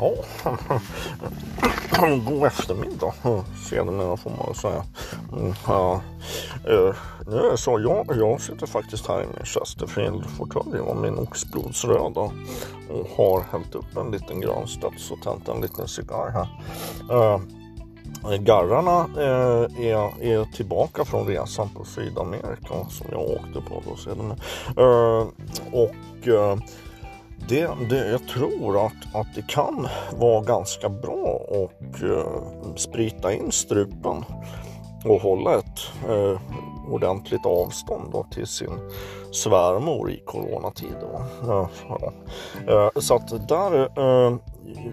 Ja, god eftermiddag sedermera får man säga. Mm, ja. Eh, nu är det så, jag, jag sitter faktiskt här i min Chesterfield-fåtölj och min oxblodsröda och har hällt upp en liten grönstads och tänt en liten cigarr här. Uh, Garrarna eh, är, är tillbaka från resan på Sydamerika som jag åkte på då sedan. Eh, och eh, det, det, jag tror att, att det kan vara ganska bra att eh, sprita in strupen och hålla ett eh, ordentligt avstånd då, till sin svärmor i coronatider. Uh, ja. Eh, så att där, eh,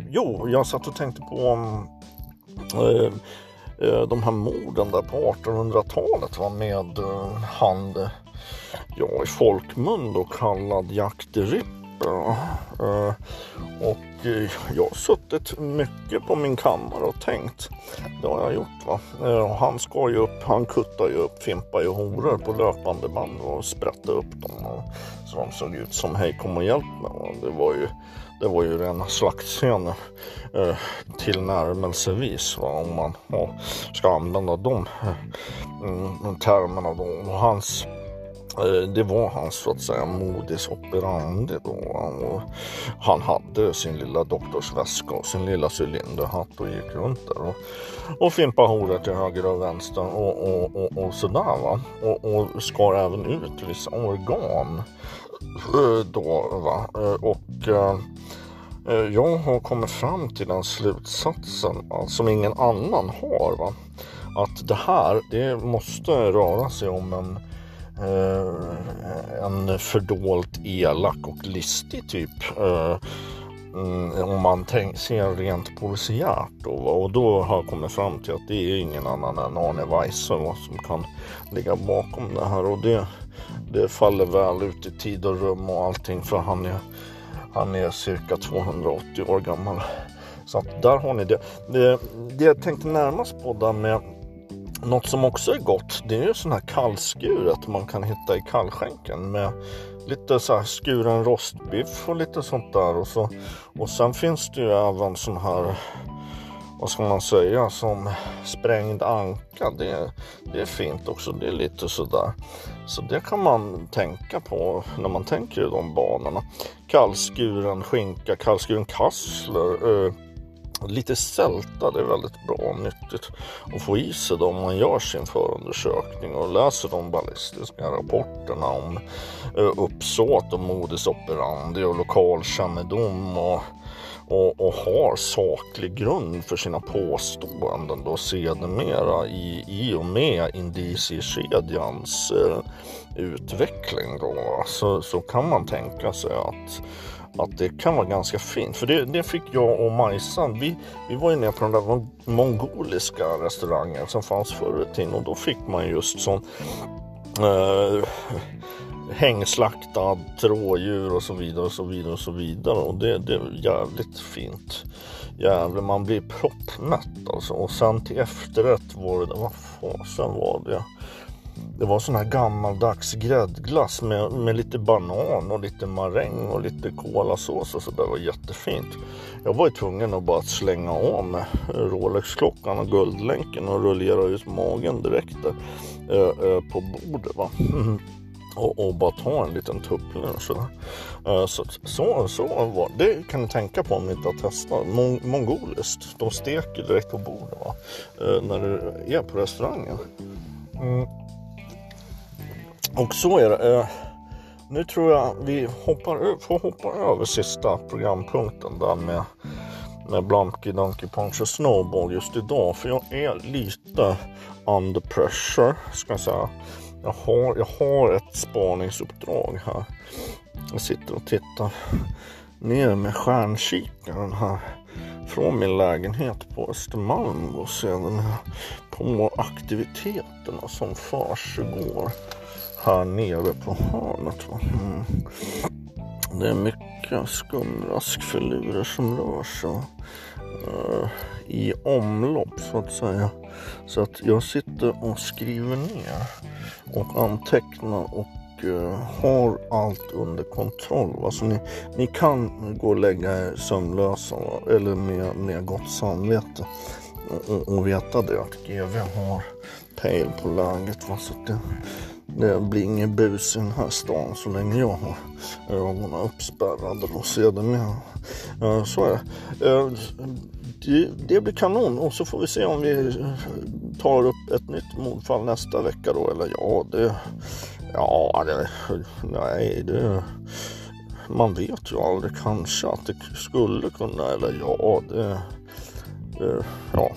jo, jag satt och tänkte på um, de här morden där på 1800-talet var med han, ja i folkmun då kallad Jack de Uh, och eh, jag har suttit mycket på min kammare och tänkt. Det har jag gjort va. Uh, han skar ju upp, han kuttade ju upp fimpar ju horor på löpande band och sprättade upp dem. Och, så de såg ut som hej kom och hjälp mig. Det var ju det var ju rena slaktscener tillnärmelsevis va? om man ska använda de mm, termerna då. Och hans Eh, det var hans så att säga modus operandi då. Och han hade sin lilla doktorsväska och sin lilla cylinderhatt och gick runt där och, och fimpade horor till höger och vänster och, och, och, och sådär va. Och, och skar även ut vissa organ eh, då va. Eh, och jag har kommit fram till den slutsatsen som ingen annan har va. Att det här, det måste röra sig om en Eh, en fördolt elak och listig typ. Eh, mm, om man tänk, ser rent polisiärt då. Och då har jag kommit fram till att det är ingen annan än Arne Weise som kan ligga bakom det här. Och det, det faller väl ut i tid och rum och allting för han är, han är cirka 280 år gammal. Så att där har ni det. Det, det jag tänkte närmast på där med något som också är gott det är ju sån här kallskuret man kan hitta i kallskänken med lite så här skuren rostbiff och lite sånt där. Och, så, och sen finns det ju även sån här vad ska man säga som sprängd anka. Det, det är fint också det är lite sådär. Så det kan man tänka på när man tänker i de banorna. Kallskuren skinka kallskuren kassler eh, Lite sälta, det är väldigt bra och nyttigt. Att få i sig då om man gör sin förundersökning och läser de ballistiska rapporterna om eh, uppsåt och modus operandi och lokalkännedom och, och, och har saklig grund för sina påståenden då sedermera i, i och med indiciekedjans eh, utveckling då så, så kan man tänka sig att att det kan vara ganska fint. För det, det fick jag och Majsan. Vi, vi var ju nere på den där mongoliska restaurangen som fanns förr i tiden och då fick man just sån eh, hängslaktad rådjur och så vidare och så vidare och så vidare och det, det är jävligt fint. Jävlar, man blir proppmätt alltså. Och sen till efterrätt var det, vad fasen var det? Det var sån här gammaldags gräddglass med, med lite banan och lite maräng och lite kolasås och så där var jättefint. Jag var ju tvungen att bara slänga av mig Rolex-klockan och guldlänken och rullera ut magen direkt där, eh, eh, på bordet. Va? Och, och, bara ta en liten tupplunch. Uh, eh, så, så, så var det. kan ni tänka på om ni inte har testat. Mong mongoliskt. De steker direkt på bordet va? Uh, när du är på restaurangen. Mm. Och så är det. Eh, nu tror jag vi hoppar, får hoppa över sista programpunkten där med, med Blumpy Donkey Punch och Snowball just idag. För jag är lite under pressure ska jag säga. Jag har, jag har ett spaningsuppdrag här. Jag sitter och tittar ner med stjärnkikaren här från min lägenhet på Östermalm och sedan på aktiviteterna som försiggår här nere på hörnet. Mm. Det är mycket skumraskfilurer som rör sig uh, i omlopp så att säga. Så att jag sitter och skriver ner och antecknar och Eh, har allt under kontroll. Alltså ni, ni kan gå och lägga er sömnlösa eller med, med gott samvete och, och veta det att GV har pejl på läget. Va? Så det, det blir ingen bus i den här stan så länge jag har ögonen uppspärrade Då ser det med. Eh, så är det. Eh, det. Det blir kanon och så får vi se om vi tar upp ett nytt mordfall nästa vecka då. Eller ja, det... Ja, det... Nej, det... Man vet ju aldrig. Kanske att det skulle kunna eller ja, det... det ja,